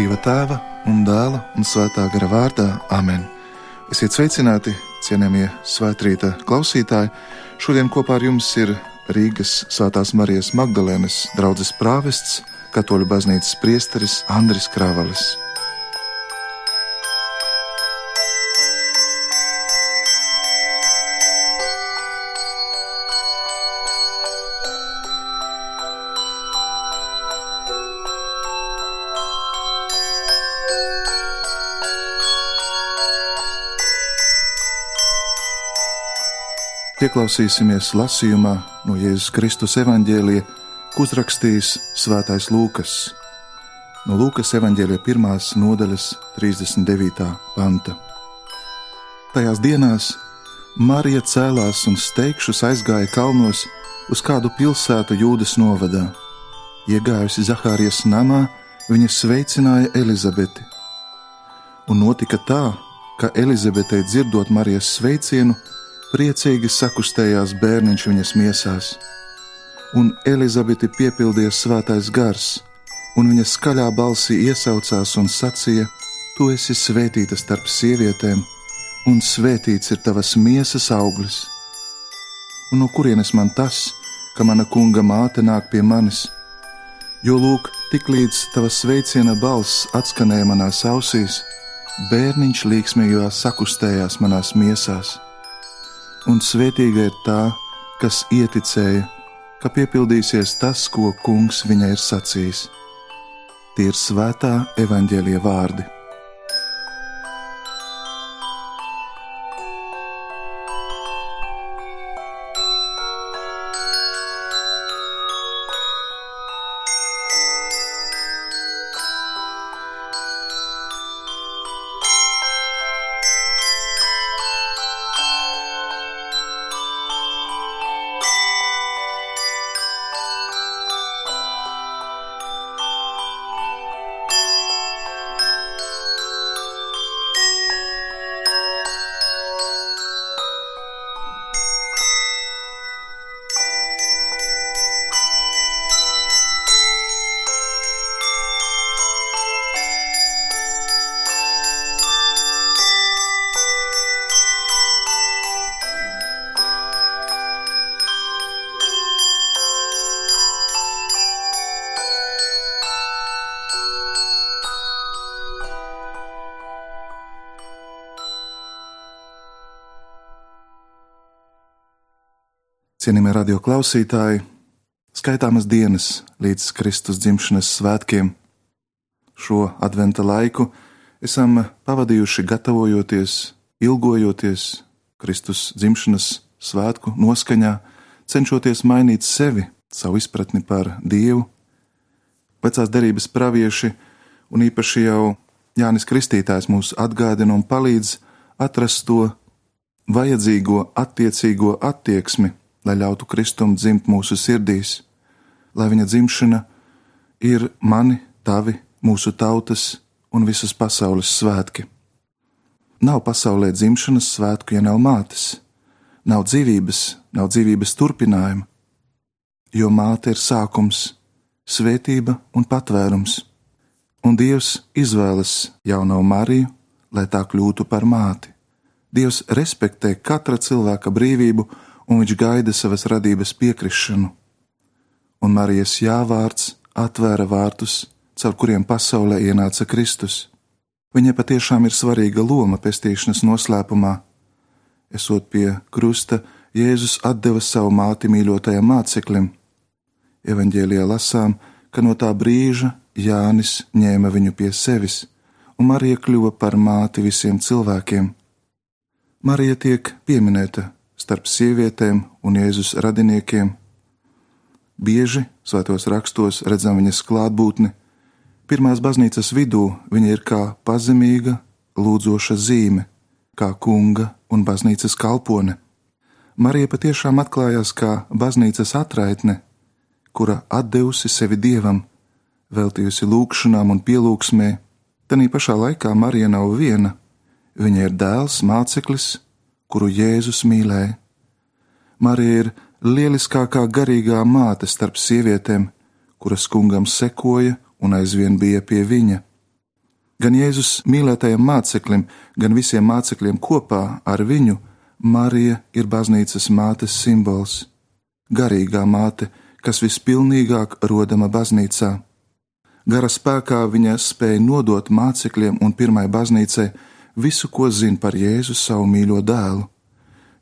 Dieva tēva un dēla un svētā gara vārdā Āmen. Esiet sveicināti, cienījamie svētkrīta klausītāji. Šodien kopā ar jums ir Rīgas Svētās Marijas Magdalēnas draugs prāvests, Katoļu baznīcas priesteris Andris Kravalis. Ieklausīsimies lasījumā no Jēzus Kristus evanģēlija, ko uzrakstījis Svētais Lūkas. No Lūkas evanģēlija pirmās nodaļas 39. panta. Tajās dienās Marija cēlās un steigšus aizgāja kalnos uz kādu pilsētu Jūdas novadā. Iegājusi Zahārijas namā, viņa sveicināja Elizabeti. Un notika tā, ka Elizabetei dzirdot Marijas sveicienu, Priecīgi sakustējās bērniņš viņas miesās, un Elizabeti piepildīja svētais gars, un viņa skaļā balsī iesaucās un sacīja: Tu esi svētīta starp sievietēm, un svētīts ir tavas miesas auglis. Un no kurienes man tas, ka mana kunga māte nāk pie manis? Jo lūk, tiklīdz tava sveiciena balss atskanēja manās ausīs, bērniņš līksmīgā sakustējās manās miesās un svētīga ir tā, kas ieticēja, ka piepildīsies tas, ko kungs viņai ir sacījis. Tie ir svētā evaņģēlie vārdi. Cienījamie radio klausītāji, skaitāmas dienas līdz Kristus dzimšanas svētkiem. Šo adventa laiku esam pavadījuši gatavojoties, ilgojoties Kristus dzimšanas svētku noskaņā, cenšoties mainīt sevi, savu izpratni par Dievu. Vecās derības pravieši un īpaši jau Jānis Kristītājs mūs atgādina un palīdz atrast to vajadzīgo attiecīgo attieksmi lai ļautu Kristum dzimt mūsu sirdīs, lai viņa dzimšana ir mani, tavi, mūsu tautas un visas pasaules svētki. Nav pasaulē dzimšanas svētku, ja nav mātes, nav dzīvības, nav dzīvības turpinājuma, jo māte ir sākums, svētība un patvērums, un Dievs izvēlas jauno Mariju, lai tā kļūtu par māti. Dievs respektē katra cilvēka brīvību un viņš gaida savas radības piekrišanu. Un Marijas jāvārds atvēra vārtus, caur kuriem pasaulē ienāca Kristus. Viņai patiešām ir svarīga loma pestīšanas noslēpumā. Esot pie krusta, Jēzus deva savu māti mīļotajam māceklim. Evanģēlijā lasām, ka no tā brīža Jānis ņēma viņu pie sevis, un Marija kļuva par māti visiem cilvēkiem. Marija tiek pieminēta starp sievietēm un Jēzus radiniekiem. Bieži svētos rakstos redzam viņas klātbūtni. Pirmās baznīcas vidū viņa ir kā pazemīga, lūdzoša zīme, kā kunga un baznīcas kalpone. Marija patiešām atklājās kā baznīcas atraitne, kura atdevusi sevi dievam, veltījusi lūgšanām un pielūgsmē. Tanī pašā laikā Marija nav viena, viņa ir dēls, māceklis, kuru Jēzus mīlēja. Marija ir lieliskākā garīgā māte starp sievietēm, kuras kungam sekoja un aizvien bija pie viņa. Gan Jēzus mīlētajam māceklim, gan visiem mācekļiem kopā ar viņu Marija ir baznīcas mātes simbols, garīgā māte, kas vispilnīgāk rodama baznīcā. Gara spēkā viņa spēja nodot mācekļiem un pirmai baznīcai visu, ko zina par Jēzu savu mīļo dēlu,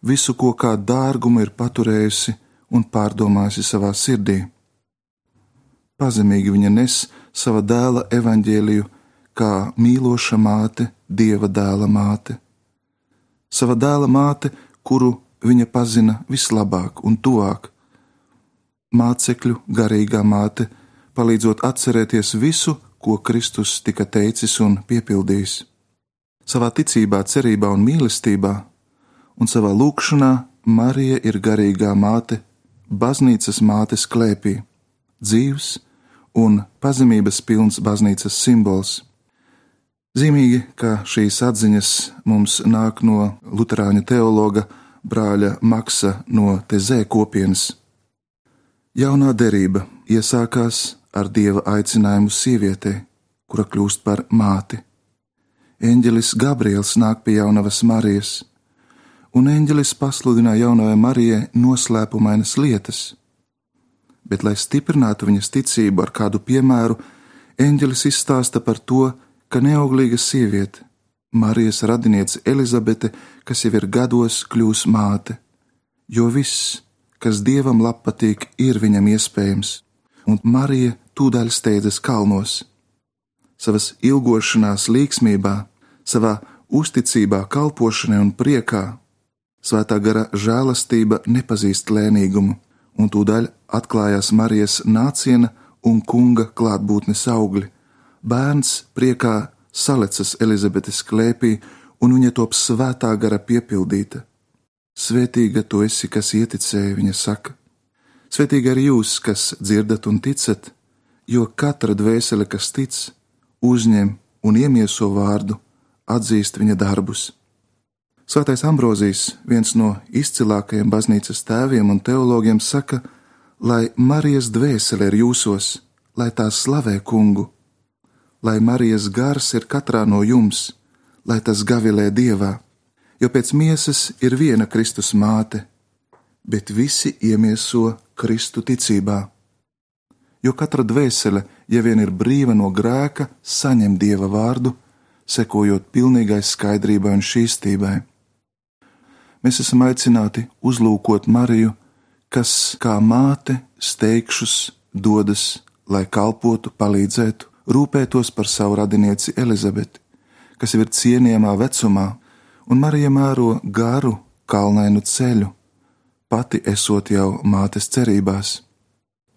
visu, ko kā dārgumu ir paturējusi un pārdomājusi savā sirdī. Pazemīgi viņa nes sava dēla evaņģēliju kā mīloša māte, dieva dēla māte. Sava dēla māte, kuru viņa pazina vislabāk un tuvāk. Mācekļu garīgā māte, palīdzot atcerēties visu, ko Kristus tika teicis un piepildījis. Savā ticībā, cerībā un mīlestībā, un savā lūkšanā Marija ir garīgā māte, baznīcas mātes klēpī, dzīves un pazemības pilns baznīcas simbols. Zīmīgi, ka šīs atziņas mums nāk no Lutāņu teologa brāļa Maksa no Tezē kopienas. Jaunā derība iesākās ar dieva aicinājumu sievietei, kura kļūst par māti. Eņģelis Gabriels nāk pie jaunavas Marijas, un eņģelis pasludina jaunajai Marijai noslēpumainas lietas. Bet, lai stiprinātu viņas ticību ar kādu piemēru, eņģelis izstāsta par to, ka neauglīga sieviete, Marijas radiniece Elizabete, kas jau ir gados, kļūs māte, jo viss, kas dievam patīk, ir viņam iespējams un Marija tūdaļ steidzas kalnos. Savas ilgošanās līksmībā, savā uzticībā, kalpošanai un priekā, svētā gara žēlastība nepazīst lēnīgumu, un tūdaļ atklājās Marijas nāciena un kunga klātbūtnes augļi. Bērns priekā salecas Elizabetes klēpī, un viņa top svētā gara piepildīta. Svētīga tu esi, kas ieticēja, viņa saka. Svetīgi arī jūs, kas dzirdat un ticat, jo katra dvēsele, kas tic, uzņem un iemieso vārdu, atzīst viņa darbus. Svētais Ambrozijs, viens no izcilākajiem baznīcas tēviem un teologiem, saka, lai Marijas dvēsele ir jūsos, lai tā slavē kungu, lai Marijas gars ir katrā no jums, lai tas gavilē dievā, jo pēc miesas ir viena Kristus māte, bet visi iemieso Kristu ticībā. Jo katra dvēsele, ja vien ir brīva no grēka, saņem dieva vārdu, sekojot pilnīgai skaidrībai un šīstībai. Mēs esam aicināti uzlūkot Mariju, kas kā māte steigšus dodas, lai kalpotu, palīdzētu, rūpētos par savu radinieci Elizabeti, kas ir cienījamā vecumā, un Marija mēro garu, kalnainu ceļu, pati esot jau mātes cerībās.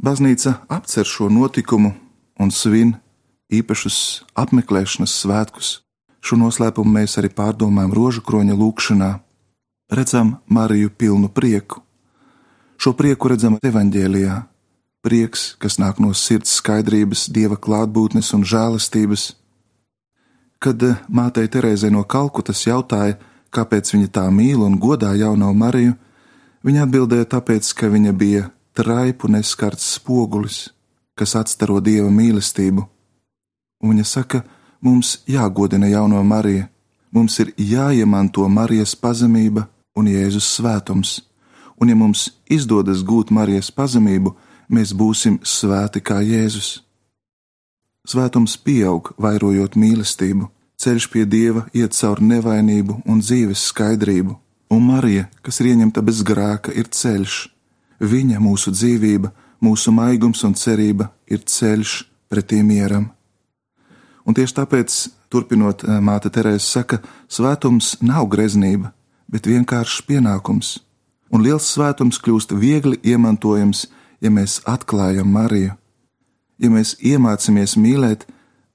Baznīca apcer šo notikumu un svin īpašus apmeklēšanas svētkus. Šo noslēpumu mēs arī pārdomājam rožu kroņa lūkšanā. Redzam Mariju pilnu prieku. Šo prieku redzam evaņģēlijā. Prieks, kas nāk no sirds skaidrības, dieva klātbūtnes un žēlastības. Kad mātei Terēzē no Kalkutas jautāja, kāpēc viņa tā mīl un godā jauno Mariju, Viņa atbildēja tāpēc, ka viņa bija traipu neskarts spogulis, kas atstaro dieva mīlestību. Un viņa saka, mums jāgodina jauno Mariju, mums ir jāiemanto Marijas pazemība un Jēzus svētums, un ja mums izdodas gūt Marijas pazemību, mēs būsim svēti kā Jēzus. Svētums pieaug, vairojot mīlestību, ceļš pie dieva iet caur nevainību un dzīves skaidrību un Marija, kas ir ieņemta bez grēka, ir ceļš. Viņa, mūsu dzīvība, mūsu maigums un cerība ir ceļš pretī mieram. Un tieši tāpēc, turpinot, eh, māte Terēza saka, svētums nav greznība, bet vienkāršs pienākums. Un liels svētums kļūst viegli iemantojams, ja mēs atklājam Mariju. Ja mēs iemācāmies mīlēt,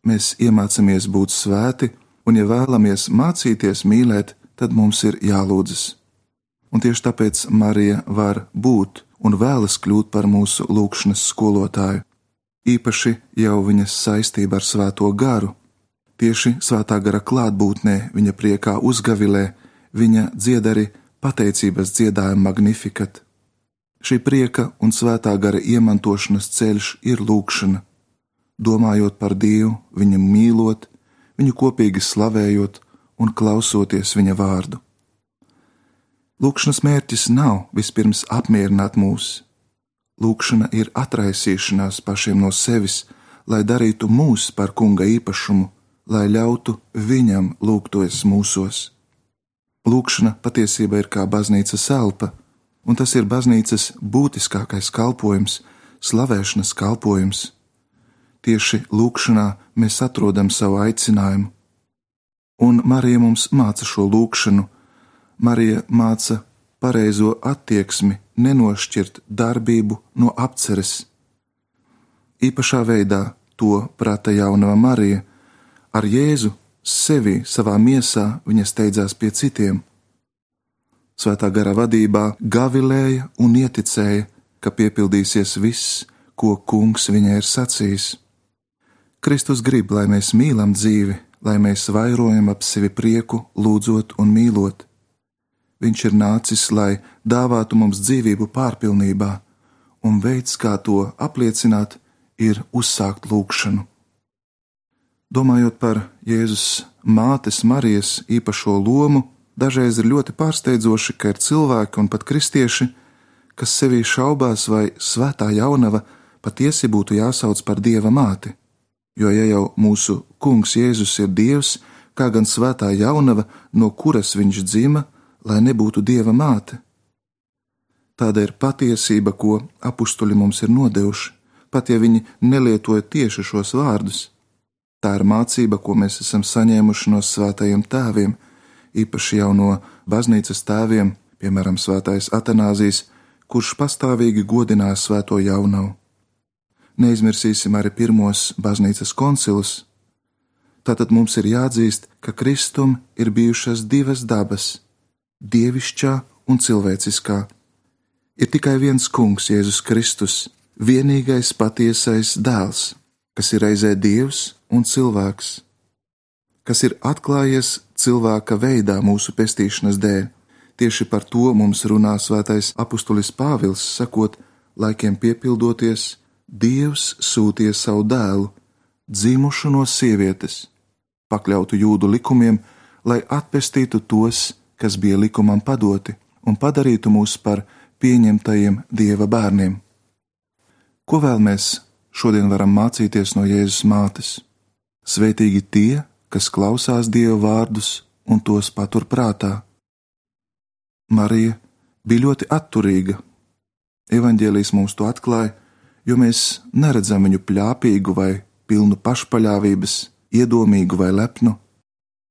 mēs iemācāmies būt svēti, un ja vēlamies mācīties mīlēt, tad mums ir jālūdzas. Un tieši tāpēc Marija var būt un vēlas kļūt par mūsu lūgšanas skolotāju, īpaši jau viņas saistība ar Svēto garu. Tieši Svētā gara klātbūtnē, viņa priekā uzgavilē, viņa dzied arī pateicības dziedājumu magnifikat. Šī prieka un svētā gara iemantošanas ceļš ir lūkšana, domājot par Dievu, viņu mīlot, viņu kopīgi slavējot un klausoties viņa vārdu. Lūkšanas mērķis nav vispirms apmierināt mūs. Lūkšana ir atraisīšanās pašiem no sevis, lai darītu mūs par kunga īpašumu, lai ļautu viņam lūgtoties mūsos. Lūkšana patiesībā ir kā baznīcas elpa, un tas ir baznīcas būtiskākais kalpojums, slavēšanas kalpojums. Tieši lūkšanā mēs atrodam savu aicinājumu, un Marija mums māca šo lūkšanu. Marija māca pareizo attieksmi, nenošķirt darbību no apceres. Īpašā veidā to prata jaunā Marija. Ar Jēzu sevi savā miesā viņa steidzās pie citiem. Svētā gara vadībā gavilēja un ieticēja, ka piepildīsies viss, ko kungs viņai ir sacījis. Kristus grib, lai mēs mīlam dzīvi, lai mēs vairojam ap sevi prieku, lūdzot un mīlot. Viņš ir nācis, lai dāvātu mums dzīvību pārpilnībā, un veids, kā to apliecināt, ir uzsākt lūgšanu. Domājot par Jēzus mātes Marijas īpašo lomu, dažreiz ir ļoti pārsteidzoši, ka ir cilvēki un pat kristieši, kas sevī šaubās, vai svētā jaunava patiesi būtu jāsauc par dieva māti jo ja jau mūsu kungs Jēzus ir Dievs, kā gan svētā jaunava, no kuras viņš dzima, lai nebūtu Dieva māte. Tāda ir patiesība, ko apstuļi mums ir nodevuši, pat ja viņi nelietoja tieši šos vārdus. Tā ir mācība, ko mēs esam saņēmuši no svētajiem tēviem, īpaši jau no baznīcas tēviem, piemēram, Svētais Atanāzijas, kurš pastāvīgi godināja svēto jaunavu neizmirsīsim arī pirmos baznīcas koncilus. Tātad mums ir jāatzīst, ka Kristum ir bijušas divas dabas - dievišķā un cilvēciskā. Ir tikai viens kungs, Jēzus Kristus, vienīgais patiesais dēls, kas ir reizē dievs un cilvēks, kas ir atklājies cilvēka veidā mūsu pestīšanas dēļ. Tieši par to mums runā svētais apustulis Pāvils, sakot, laikiem piepildoties, Dievs sūtīja savu dēlu, dzimušu no sievietes, pakļautu jūdu likumiem, lai atpestītu tos, kas bija likumam padoti, un padarītu mūs par pieņemtajiem dieva bērniem. Ko vēl mēs šodien varam mācīties no Jēzus mātes? Svētīgi tie, kas klausās dieva vārdus un tos patur prātā. Marija bija ļoti atturīga. Evangelijas mums to atklāja jo mēs neredzam viņu plāpīgu vai pilnu pašpaļāvības, iedomīgu vai lepnu.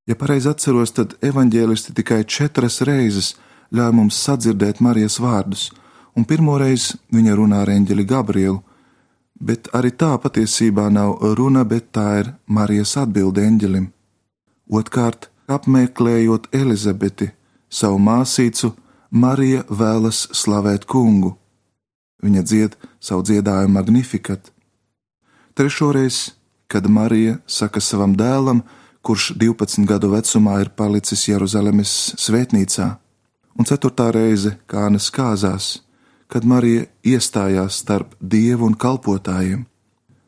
Ja pareizi atceros, tad evaņģēlisti tikai četras reizes ļauj mums sadzirdēt Marijas vārdus, un pirmoreiz viņa runā ar eņģeli Gabrielu, bet arī tā patiesībā nav runa, bet tā ir Marijas atbilde eņģelim. Otkārt, apmeklējot Elizabeti, savu māsīcu, Marija vēlas slavēt kungu. Viņa dzied savu dziedājumu magnifikat. Trešoreiz, kad Marija saka savam dēlam, kurš 12 gadu vecumā ir palicis Jeruzalemes svētnīcā, un ceturtā reize Kānas kāzās, kad Marija iestājās starp dievu un kalpotājiem,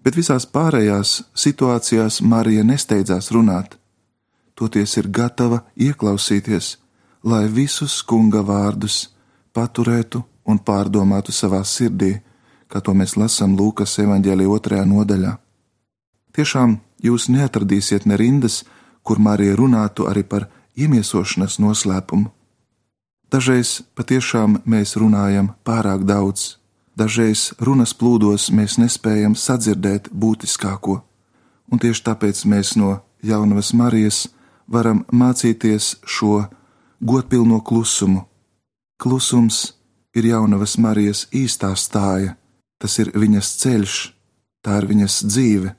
bet visās pārējās situācijās Marija nesteidzās runāt, toties ir gatava ieklausīties, lai visus kunga vārdus paturētu un pārdomātu savā sirdī, kā to mēs lasām Lūkas evanģēlī otrajā nodaļā. Tiešām jūs neatradīsiet ne rindas, kur Marija runātu arī par iemiesošanas noslēpumu. Dažreiz patiešām mēs runājam pārāk daudz, dažreiz runas plūdos mēs nespējam sadzirdēt būtiskāko, un tieši tāpēc mēs no jaunavas Marijas varam mācīties šo godpilno klusumu. Klusums ir jaunavas Marijas īstā stāja, tas ir viņas ceļš, tā ir viņas dzīve.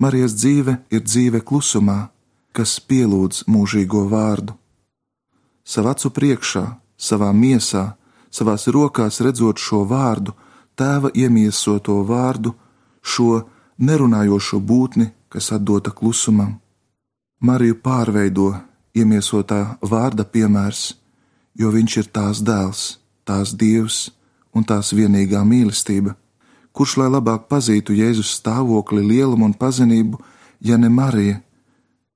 Marijas dzīve ir dzīve klusumā, kas pielūdz mūžīgo vārdu. Savā acu priekšā, savā miesā, savās rokās redzot šo vārdu, tēva iemiesoto vārdu, šo nerunājošo būtni, kas atdota klusumam. Mariju pārveido iemiesotā vārda piemērs, jo viņš ir tās dēls tās dievs un tās vienīgā mīlestība, kurš lai labāk pazītu Jēzus stāvokli, lielumu un pazinību, ja ne Marija,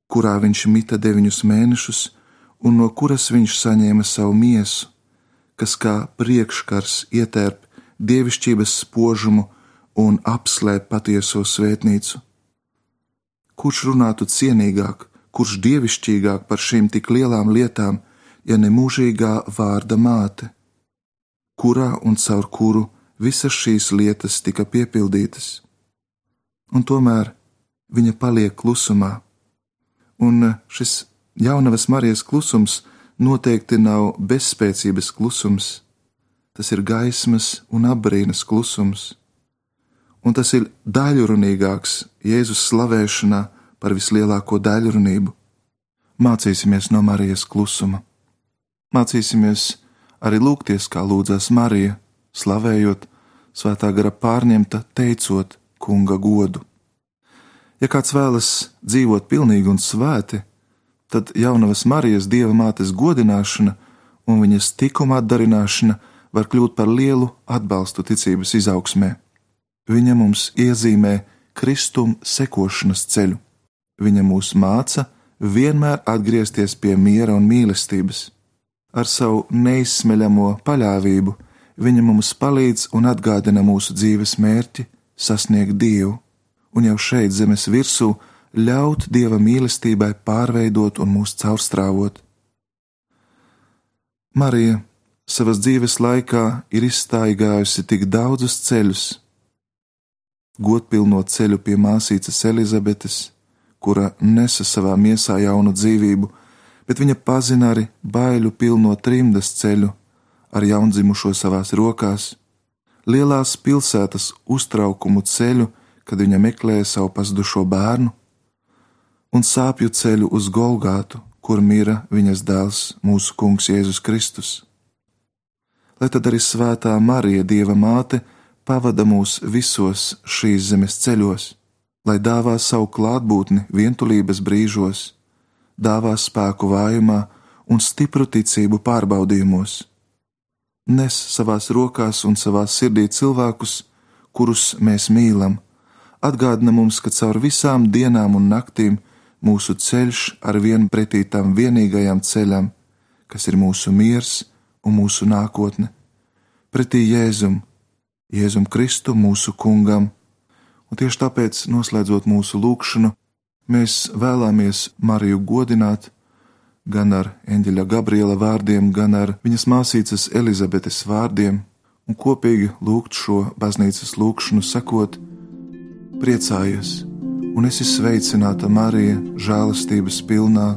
kurā viņš mita deviņus mēnešus, un no kuras viņš saņēma savu miesu, kas kā priekškars ietērp dievišķības spožumu un apslēp patieso svētnīcu. Kurš runātu cienīgāk, kurš dievišķīgāk par šīm tik lielām lietām, ja ne mūžīgā vārda māte, kurā un caur kuru visas šīs lietas tika piepildītas? Un tomēr viņa paliek klusumā, un šis jaunavas Marijas klusums noteikti nav bezspēcības klusums, tas ir gaismas un apbrīnas klusums un tas ir daļrunīgāks Jēzus slavēšanā par vislielāko daļrunību. Mācīsimies no Marijas klusuma. Mācīsimies arī lūgties, kā lūdzas Marija, slavējot, svētā gara pārņemta, teicot kunga godu. Ja kāds vēlas dzīvot pilnīgi un svēti, tad jaunavas Marijas dieva mātes godināšana un viņas tikuma atdarināšana var kļūt par lielu atbalstu ticības izaugsmē. Viņa mums iezīmē kristum sekošanas ceļu. Viņa mūs māca vienmēr atgriezties pie miera un mīlestības. Ar savu neizsmeļamo paļāvību viņa mums palīdz un atgādina mūsu dzīves mērķi sasniegt Dievu, un jau šeit zemes virsū ļaut Dieva mīlestībai pārveidot un mūs caurstrāvot. Marija savas dzīves laikā ir izstaigājusi tik daudzus ceļus, godpilno ceļu pie māsīcas Elizabetes, kura nesa savā miesā jaunu dzīvību, bet viņa pazina arī baiļu pilno trimdas ceļu ar jaundzimušo savās rokās, lielās pilsētas uztraukumu ceļu, kad viņa meklēja savu pazudušo bērnu, un sāpju ceļu uz Golgātu, kur mira viņas dēls, mūsu kungs Jēzus Kristus. Lai tad arī svētā Marija, Dieva māte, pavada mūs visos šīs zemes ceļos, lai dāvā savu klātbūtni vientulības brīžos, dāvā spēku vājumā un stipru ticību pārbaudījumos. Nes savās rokās un savā sirdī cilvēkus, kurus mēs mīlam, atgādina mums, ka caur visām dienām un naktīm mūsu ceļš ar vienu pretī tam vienīgajam ceļam, kas ir mūsu miers un mūsu nākotne, pretī Jēzum, Jēzum Kristu, mūsu kungam, un tieši tāpēc, noslēdzot mūsu lūgšanu, mēs vēlamies Mariju godināt gan ar eņģeļa Gabriela vārdiem, gan ar viņas māsīcas Elizabetes vārdiem, un kopīgi lūgt šo baznīcas lūgšanu, sakot: Priecājies, un esi sveicināta Marija, žēlastības pilnā,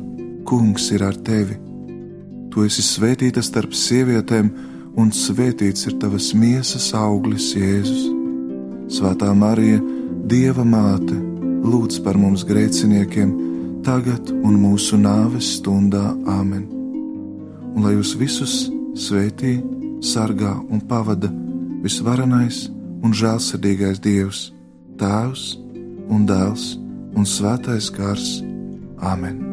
Kungs ir ar tevi! Tu esi svētīta starp sievietēm, un svētīts ir tavas miesas auglis, Jēzus. Svētā Marija, Dieva māte, lūdz par mums grēciniekiem, tagad un mūsu nāves stundā Āmen. Un lai jūs visus svētī, sargā un pavada visvarenais un žēlsirdīgais Dievs, Tēvs un Dēls un Svētais Gars. Āmen!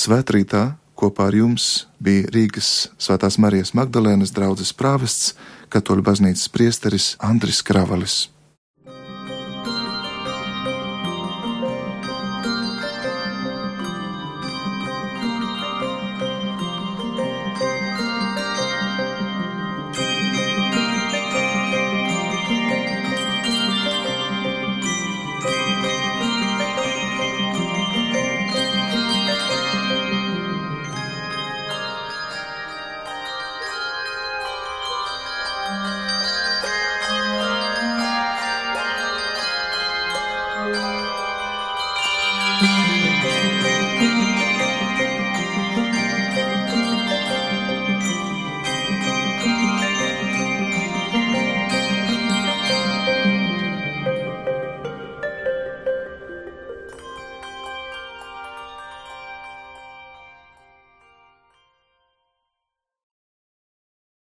Svētrītā kopā ar jums bija Rīgas Svētās Marijas Magdalēnas draudzes prāvests, katoļu baznīcas priesteris Andris Kravalis.